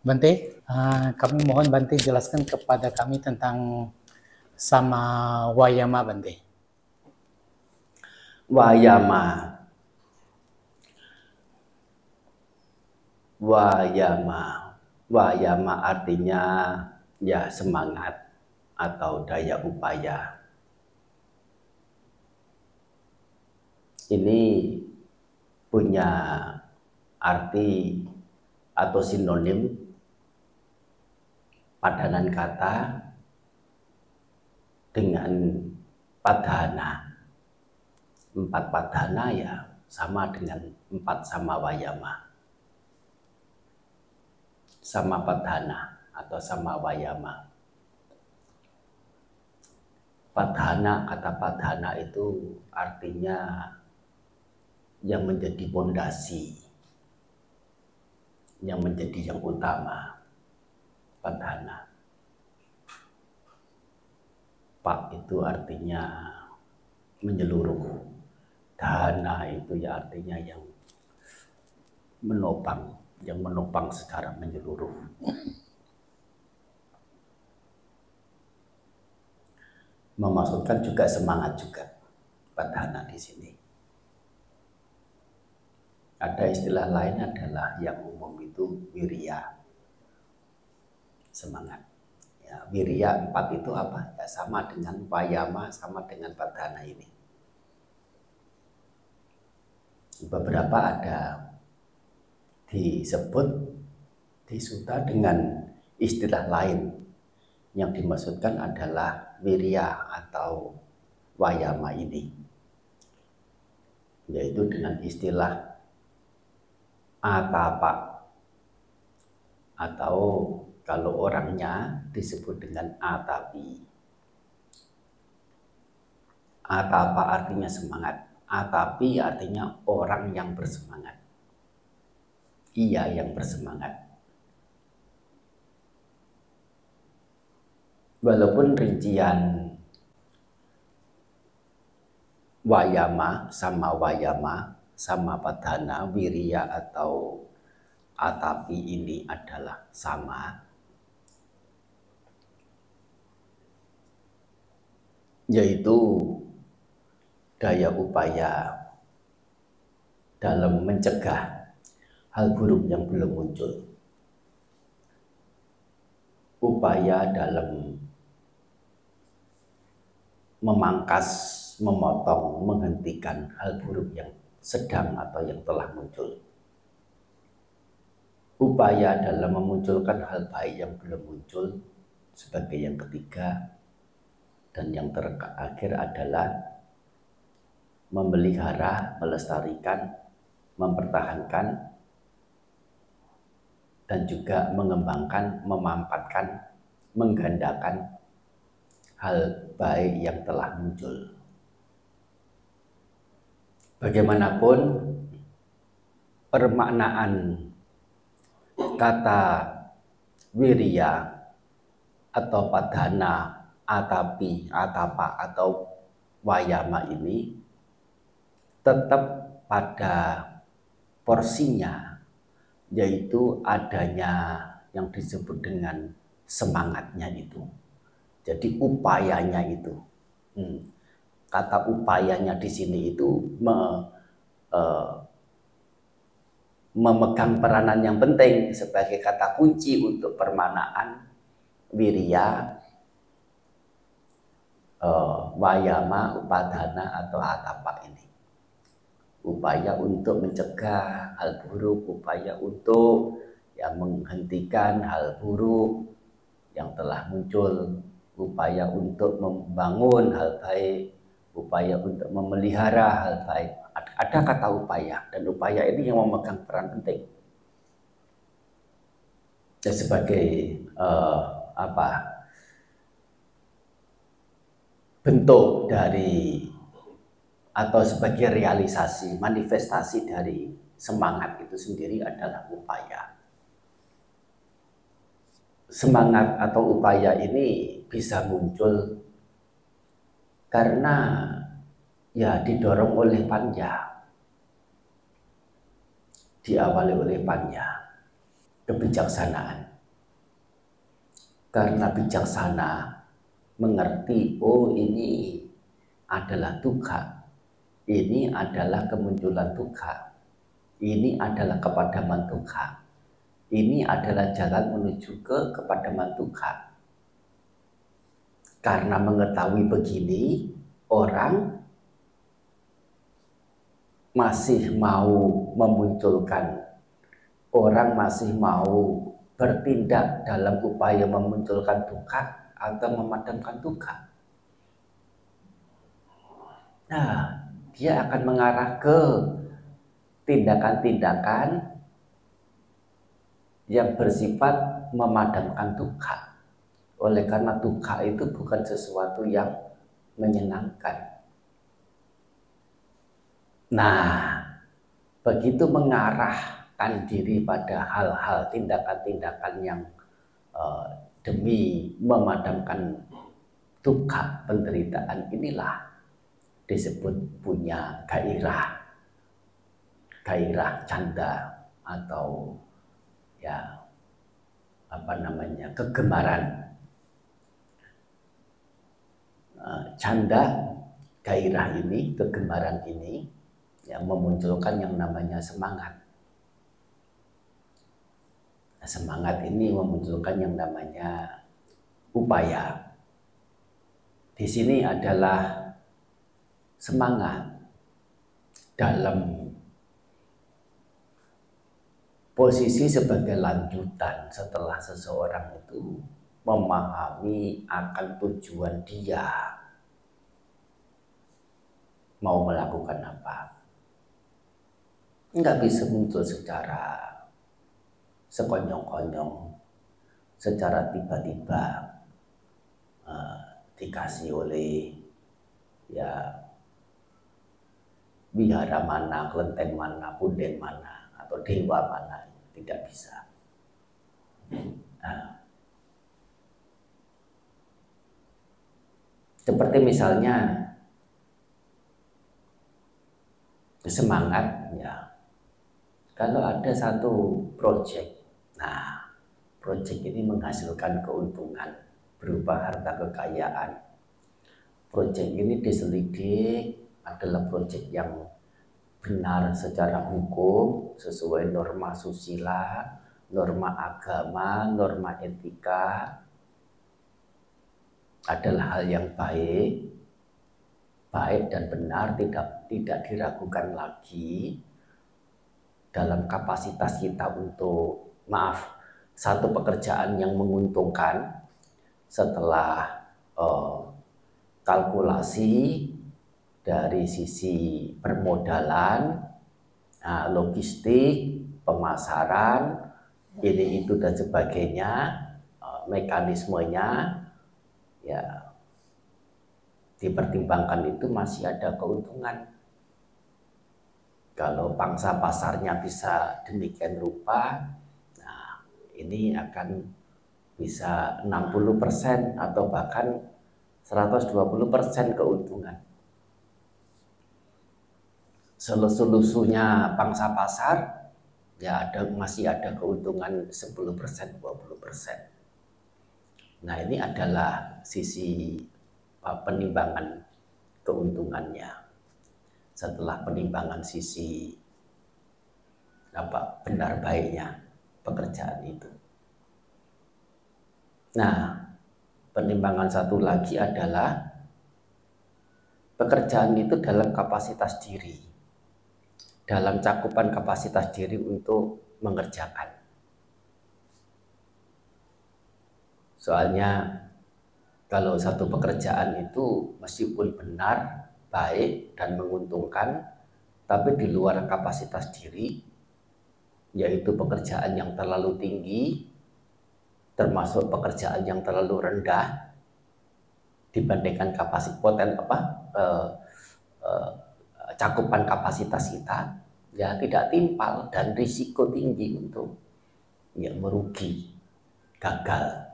Bante, uh, kami mohon Bante jelaskan kepada kami tentang sama Wayama Bante. Wayama. Wayama. Wayama artinya ya semangat atau daya upaya. Ini punya arti atau sinonim padanan kata dengan padana. Empat padana ya sama dengan empat sama wayama. Sama padana atau sama wayama. Padana, kata padana itu artinya yang menjadi pondasi, yang menjadi yang utama padana. Pak itu artinya menyeluruh. Dana itu ya artinya yang menopang, yang menopang secara menyeluruh. Memasukkan juga semangat juga padana di sini. Ada istilah lain adalah yang umum itu wirya semangat. Ya, wirya empat itu apa? Ya sama dengan payama, sama dengan padana ini. Beberapa ada disebut di suta dengan istilah lain yang dimaksudkan adalah wirya atau wayama ini yaitu dengan istilah atapa atau kalau orangnya disebut dengan atapi. Atapa artinya semangat. Atapi artinya orang yang bersemangat. Ia yang bersemangat. Walaupun rincian wayama sama wayama sama padana wirya atau atapi ini adalah sama yaitu daya upaya dalam mencegah hal buruk yang belum muncul. Upaya dalam memangkas, memotong, menghentikan hal buruk yang sedang atau yang telah muncul. Upaya dalam memunculkan hal baik yang belum muncul sebagai yang ketiga dan yang terakhir adalah memelihara, melestarikan, mempertahankan, dan juga mengembangkan, memampatkan, menggandakan hal baik yang telah muncul. Bagaimanapun permaknaan kata wirya atau padana atapi, atapa atau wayama ini tetap pada porsinya yaitu adanya yang disebut dengan semangatnya itu. Jadi upayanya itu. Hmm. Kata upayanya di sini itu me, uh, memegang peranan yang penting sebagai kata kunci untuk permanaan wirya uh, wayama, upadana atau atapa ini. Upaya untuk mencegah hal buruk, upaya untuk yang menghentikan hal buruk yang telah muncul, upaya untuk membangun hal baik, upaya untuk memelihara hal baik. Ada kata upaya dan upaya ini yang memegang peran penting. Dan sebagai uh, apa bentuk dari atau sebagai realisasi, manifestasi dari semangat itu sendiri adalah upaya. Semangat atau upaya ini bisa muncul karena ya didorong oleh panja, diawali oleh panja, kebijaksanaan. karena bijaksana mengerti oh ini adalah duka. Ini adalah kemunculan duka. Ini adalah kepadaman duka. Ini adalah jalan menuju ke kepadaman duka. Karena mengetahui begini orang masih mau memunculkan orang masih mau bertindak dalam upaya memunculkan duka atau memadamkan duka. Nah, dia akan mengarah ke tindakan-tindakan yang bersifat memadamkan duka. Oleh karena duka itu bukan sesuatu yang menyenangkan. Nah, begitu mengarah menyerahkan diri pada hal-hal tindakan-tindakan yang uh, demi memadamkan duka penderitaan inilah disebut punya gairah. Gairah canda atau ya apa namanya kegemaran. Uh, canda gairah ini kegemaran ini yang memunculkan yang namanya semangat Nah, semangat ini memunculkan yang namanya upaya. Di sini adalah semangat dalam posisi sebagai lanjutan setelah seseorang itu memahami akan tujuan dia mau melakukan apa. Enggak bisa muncul secara sekonyong-konyong secara tiba-tiba uh, dikasih oleh ya bihara mana, kelenteng mana, punden mana, atau dewa mana, tidak bisa. Nah, seperti misalnya semangat ya kalau ada satu proyek Nah, proyek ini menghasilkan keuntungan berupa harta kekayaan. Proyek ini diselidik adalah proyek yang benar secara hukum sesuai norma susila, norma agama, norma etika adalah hal yang baik, baik dan benar tidak tidak diragukan lagi dalam kapasitas kita untuk maaf satu pekerjaan yang menguntungkan setelah uh, kalkulasi dari sisi permodalan, uh, logistik, pemasaran, ini itu dan sebagainya, uh, mekanismenya, ya dipertimbangkan itu masih ada keuntungan. Kalau pangsa pasarnya bisa demikian rupa, ini akan bisa 60% atau bahkan 120% keuntungan. Selusuh-lusuhnya pangsa pasar ya ada masih ada keuntungan 10% 20%. Nah, ini adalah sisi penimbangan keuntungannya. Setelah penimbangan sisi apa benar baiknya pekerjaan itu. Nah, penimbangan satu lagi adalah pekerjaan itu dalam kapasitas diri, dalam cakupan kapasitas diri untuk mengerjakan. Soalnya kalau satu pekerjaan itu meskipun benar, baik dan menguntungkan, tapi di luar kapasitas diri, yaitu pekerjaan yang terlalu tinggi, termasuk pekerjaan yang terlalu rendah dibandingkan kapasitas poten apa eh, eh, cakupan kapasitas kita ya tidak timpal dan risiko tinggi untuk ya merugi gagal.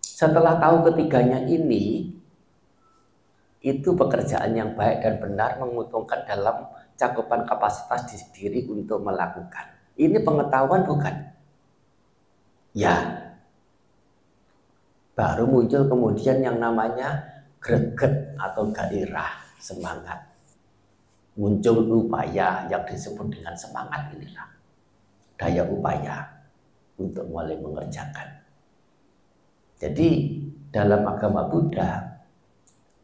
Setelah tahu ketiganya ini itu pekerjaan yang baik dan benar menguntungkan dalam cakupan kapasitas di diri untuk melakukan. Ini pengetahuan bukan? Ya, baru muncul kemudian yang namanya greget atau gairah semangat muncul upaya yang disebut dengan semangat inilah daya upaya untuk mulai mengerjakan jadi dalam agama Buddha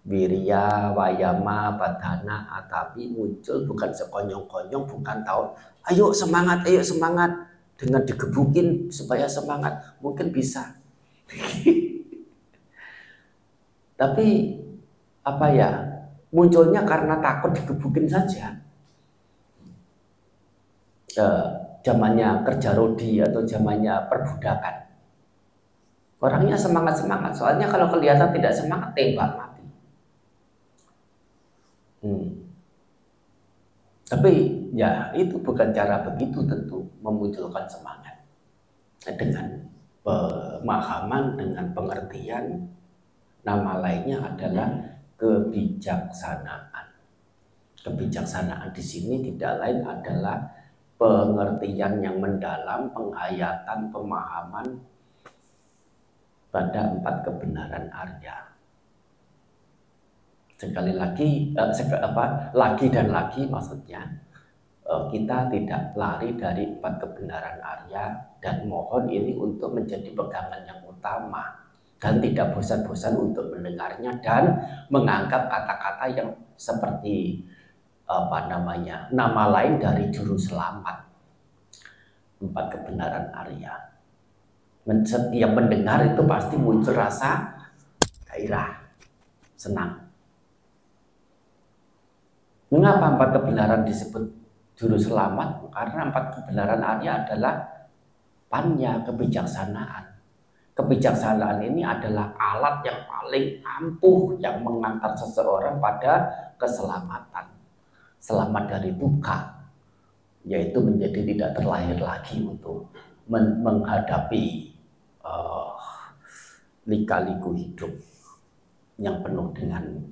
Wirya, Wayama, Badana, Atapi muncul bukan sekonyong-konyong, bukan tahu, ayo semangat, ayo semangat. Dengan digebukin supaya semangat, mungkin bisa. Tapi apa ya, munculnya karena takut digebukin saja. Eh, zamannya kerja rodi atau zamannya perbudakan. Orangnya semangat-semangat, soalnya kalau kelihatan tidak semangat, tembak mati. Hmm. Tapi ya itu bukan cara begitu tentu memunculkan semangat. Dengan pemahaman, dengan pengertian, nama lainnya adalah kebijaksanaan. Kebijaksanaan di sini tidak lain adalah pengertian yang mendalam, penghayatan, pemahaman pada empat kebenaran Arya. Sekali lagi, eh, sek, apa, lagi dan lagi maksudnya eh, kita tidak lari dari empat kebenaran Arya dan mohon ini untuk menjadi pegangan yang utama dan tidak bosan-bosan untuk mendengarnya dan menganggap kata-kata yang seperti apa namanya nama lain dari juru selamat empat kebenaran Arya setiap mendengar itu pasti muncul rasa gairah, senang. Mengapa empat kebenaran disebut juru selamat? Karena empat kebenaran Arya adalah panya kebijaksanaan. Kebijaksanaan ini adalah alat yang paling ampuh yang mengantar seseorang pada keselamatan. Selamat dari duka, yaitu menjadi tidak terlahir lagi untuk menghadapi uh, lika-liku hidup yang penuh dengan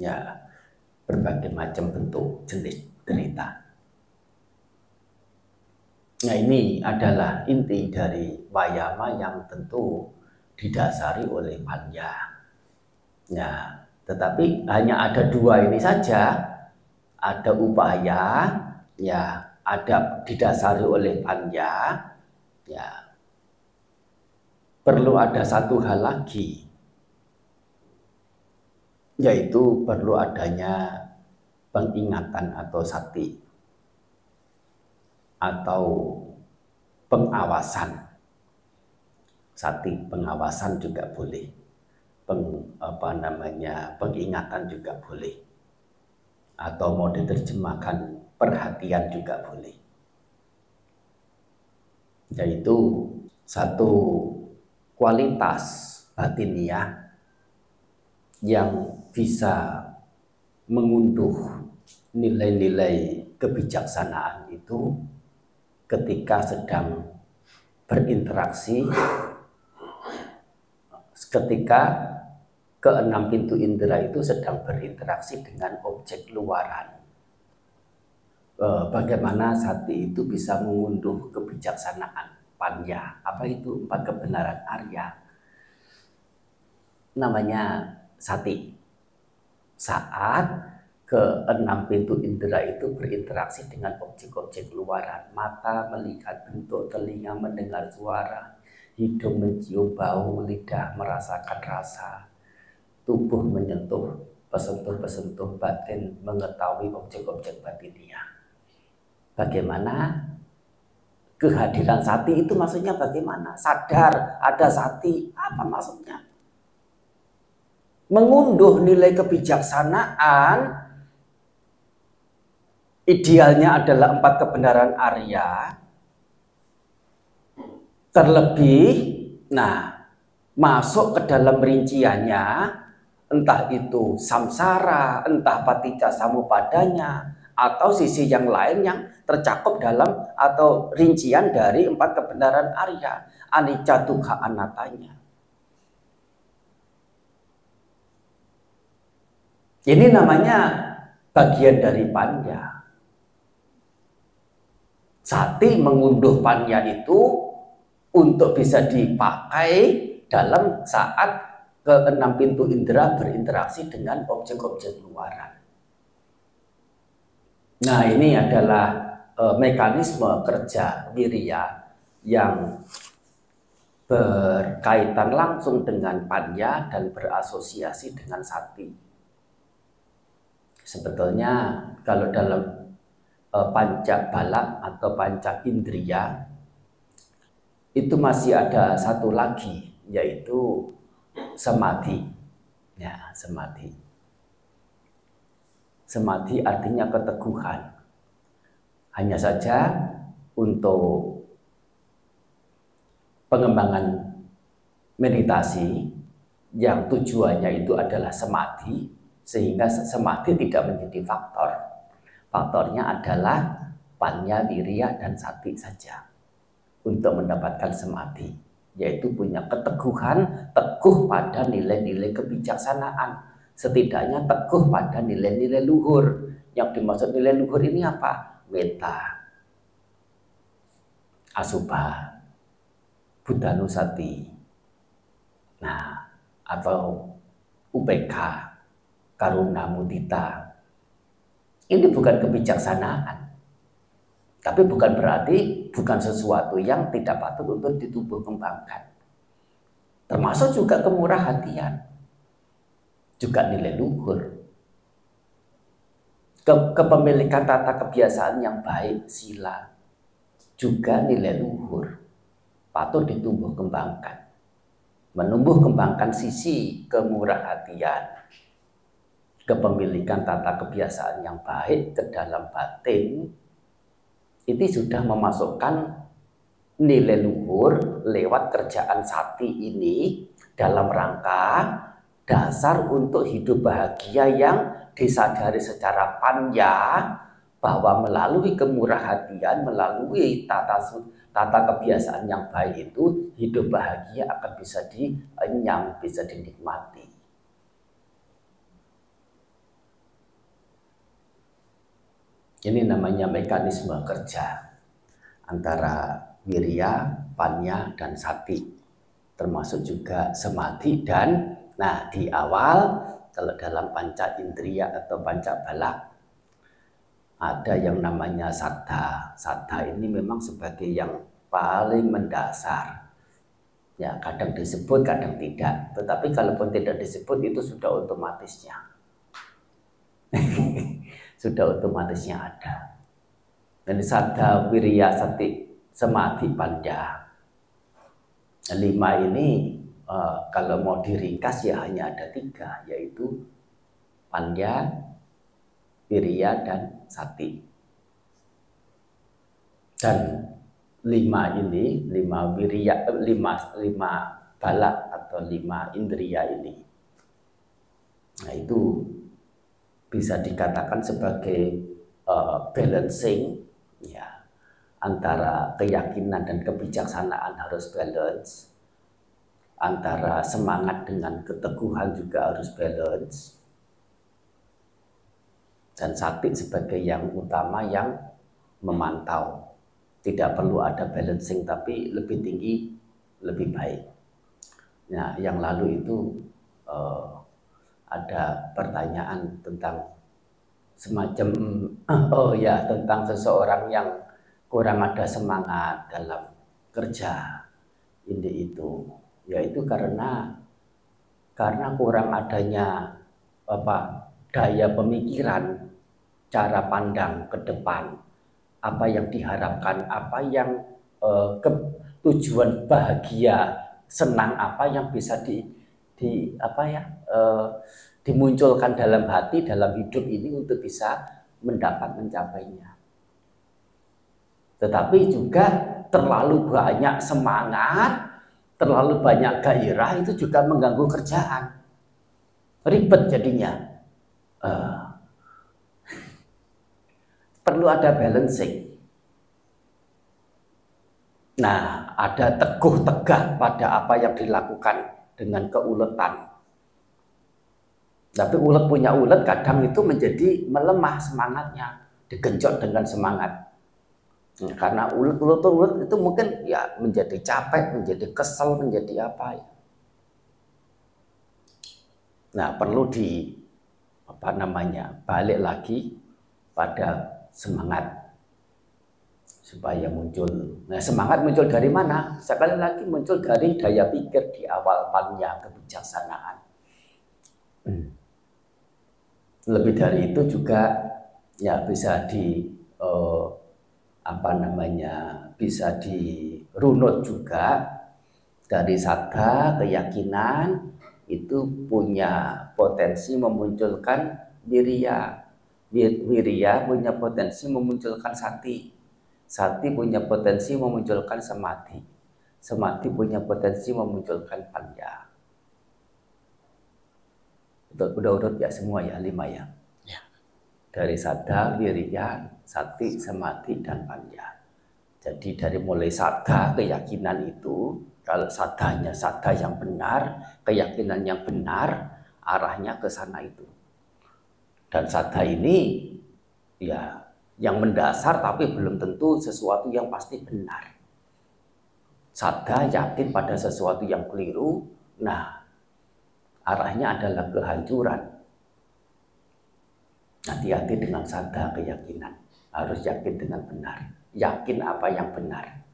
ya berbagai macam bentuk jenis derita. Nah ini adalah inti dari wayama yang tentu didasari oleh panya. Ya, tetapi hanya ada dua ini saja. Ada upaya, ya, ada didasari oleh panya, ya, perlu ada satu hal lagi, yaitu perlu adanya pengingatan atau sati atau pengawasan. Sati pengawasan juga boleh. Peng, apa namanya pengingatan juga boleh. Atau mau diterjemahkan perhatian juga boleh. Yaitu satu kualitas batiniah yang bisa mengunduh nilai-nilai kebijaksanaan itu ketika sedang berinteraksi ketika keenam pintu indera itu sedang berinteraksi dengan objek luaran. Eh, bagaimana sati itu bisa mengunduh kebijaksanaan panya. Apa itu empat kebenaran Arya? Namanya sati. Saat keenam pintu indera itu berinteraksi dengan objek-objek luaran. Mata melihat bentuk, telinga mendengar suara, hidung mencium bau, lidah merasakan rasa, tubuh menyentuh pesentuh-pesentuh batin mengetahui objek-objek batinnya. Bagaimana kehadiran sati itu maksudnya bagaimana? Sadar ada sati, apa maksudnya? Mengunduh nilai kebijaksanaan idealnya adalah empat kebenaran Arya. Terlebih, nah, masuk ke dalam rinciannya, entah itu samsara, entah patica samupadanya, atau sisi yang lain yang tercakup dalam atau rincian dari empat kebenaran Arya, anicca dukkha anatanya. Ini namanya bagian dari panya. Sati mengunduh panya itu untuk bisa dipakai dalam saat keenam pintu indera berinteraksi dengan objek-objek luaran. Nah, ini adalah e, mekanisme kerja wirya yang berkaitan langsung dengan panya dan berasosiasi dengan sati. Sebetulnya kalau dalam e, panca balak atau panca indria itu masih ada satu lagi yaitu samadhi. Ya, samadhi. Samadhi artinya keteguhan. Hanya saja untuk pengembangan meditasi yang tujuannya itu adalah samadhi sehingga samadhi tidak menjadi faktor. Faktornya adalah panya, wirya, dan sati saja untuk mendapatkan samadhi yaitu punya keteguhan, teguh pada nilai-nilai kebijaksanaan. Setidaknya teguh pada nilai-nilai luhur. Yang dimaksud nilai luhur ini apa? Meta, asubha, buddhanusati, nah atau UPK, karuna mudita. Ini bukan kebijaksanaan. Tapi bukan berarti bukan sesuatu yang tidak patut untuk ditubuh kembangkan. Termasuk juga kemurah hatian. Juga nilai luhur. Ke kepemilikan tata kebiasaan yang baik, sila. Juga nilai luhur. Patut ditumbuh kembangkan. Menumbuh kembangkan sisi kemurah hatian. Kepemilikan tata kebiasaan yang baik ke dalam batin itu sudah memasukkan nilai luhur lewat kerjaan sati ini dalam rangka dasar untuk hidup bahagia yang disadari secara panja bahwa melalui kemurah hatian, melalui tata tata kebiasaan yang baik itu hidup bahagia akan bisa dienyam, bisa dinikmati. Ini namanya mekanisme kerja antara wirya, panya, dan sati. Termasuk juga semati dan nah di awal kalau dalam panca indria atau panca balak ada yang namanya sadha. Sadha ini memang sebagai yang paling mendasar. Ya, kadang disebut, kadang tidak. Tetapi kalaupun tidak disebut itu sudah otomatisnya. Sudah otomatisnya ada. Dan sadha wirya sati samadhi panja. Lima ini uh, kalau mau diringkas ya hanya ada tiga yaitu panja, wirya dan sati. Dan lima ini, lima wirya, eh, lima, lima balak atau lima indria ini. Nah itu bisa dikatakan sebagai uh, balancing ya antara keyakinan dan kebijaksanaan harus balance. Antara semangat dengan keteguhan juga harus balance. Dan sakti sebagai yang utama yang memantau. Tidak perlu ada balancing tapi lebih tinggi lebih baik. Nah yang lalu itu uh, ada pertanyaan tentang semacam oh ya tentang seseorang yang kurang ada semangat dalam kerja ini itu. Yaitu karena karena kurang adanya apa daya pemikiran cara pandang ke depan. Apa yang diharapkan apa yang eh, ke, tujuan bahagia senang apa yang bisa di di apa ya uh, dimunculkan dalam hati dalam hidup ini untuk bisa mendapat mencapainya. Tetapi juga terlalu banyak semangat, terlalu banyak gairah itu juga mengganggu kerjaan. Ribet jadinya. Uh, perlu ada balancing. Nah, ada teguh tegak pada apa yang dilakukan dengan hmm. keuletan. Tapi ulet punya ulet kadang itu menjadi melemah semangatnya, digenjot dengan semangat. Hmm. Karena ulet-ulet itu, ulet itu mungkin ya menjadi capek, menjadi kesel, menjadi apa ya. Nah perlu di apa namanya balik lagi pada semangat supaya muncul. Nah, semangat muncul dari mana? Sekali lagi muncul dari daya pikir di awal pannya kebijaksanaan. Hmm. Lebih dari itu juga ya bisa di uh, apa namanya? bisa dirunut juga dari sadar keyakinan itu punya potensi memunculkan wirya. Wirya punya potensi memunculkan sati Sati punya potensi memunculkan semati. Semati punya potensi memunculkan panja. Udah urut ya semua ya, lima ya. ya. Dari sada, wiriya, sati, semati, dan panja. Jadi dari mulai sada, keyakinan itu, kalau sadanya sada yang benar, keyakinan yang benar, arahnya ke sana itu. Dan sada ini ya yang mendasar tapi belum tentu sesuatu yang pasti benar. Sada yakin pada sesuatu yang keliru, nah arahnya adalah kehancuran. Hati-hati dengan sada keyakinan, harus yakin dengan benar, yakin apa yang benar.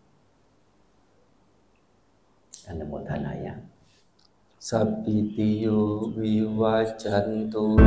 Namo ya. Sabitiyo viwajantu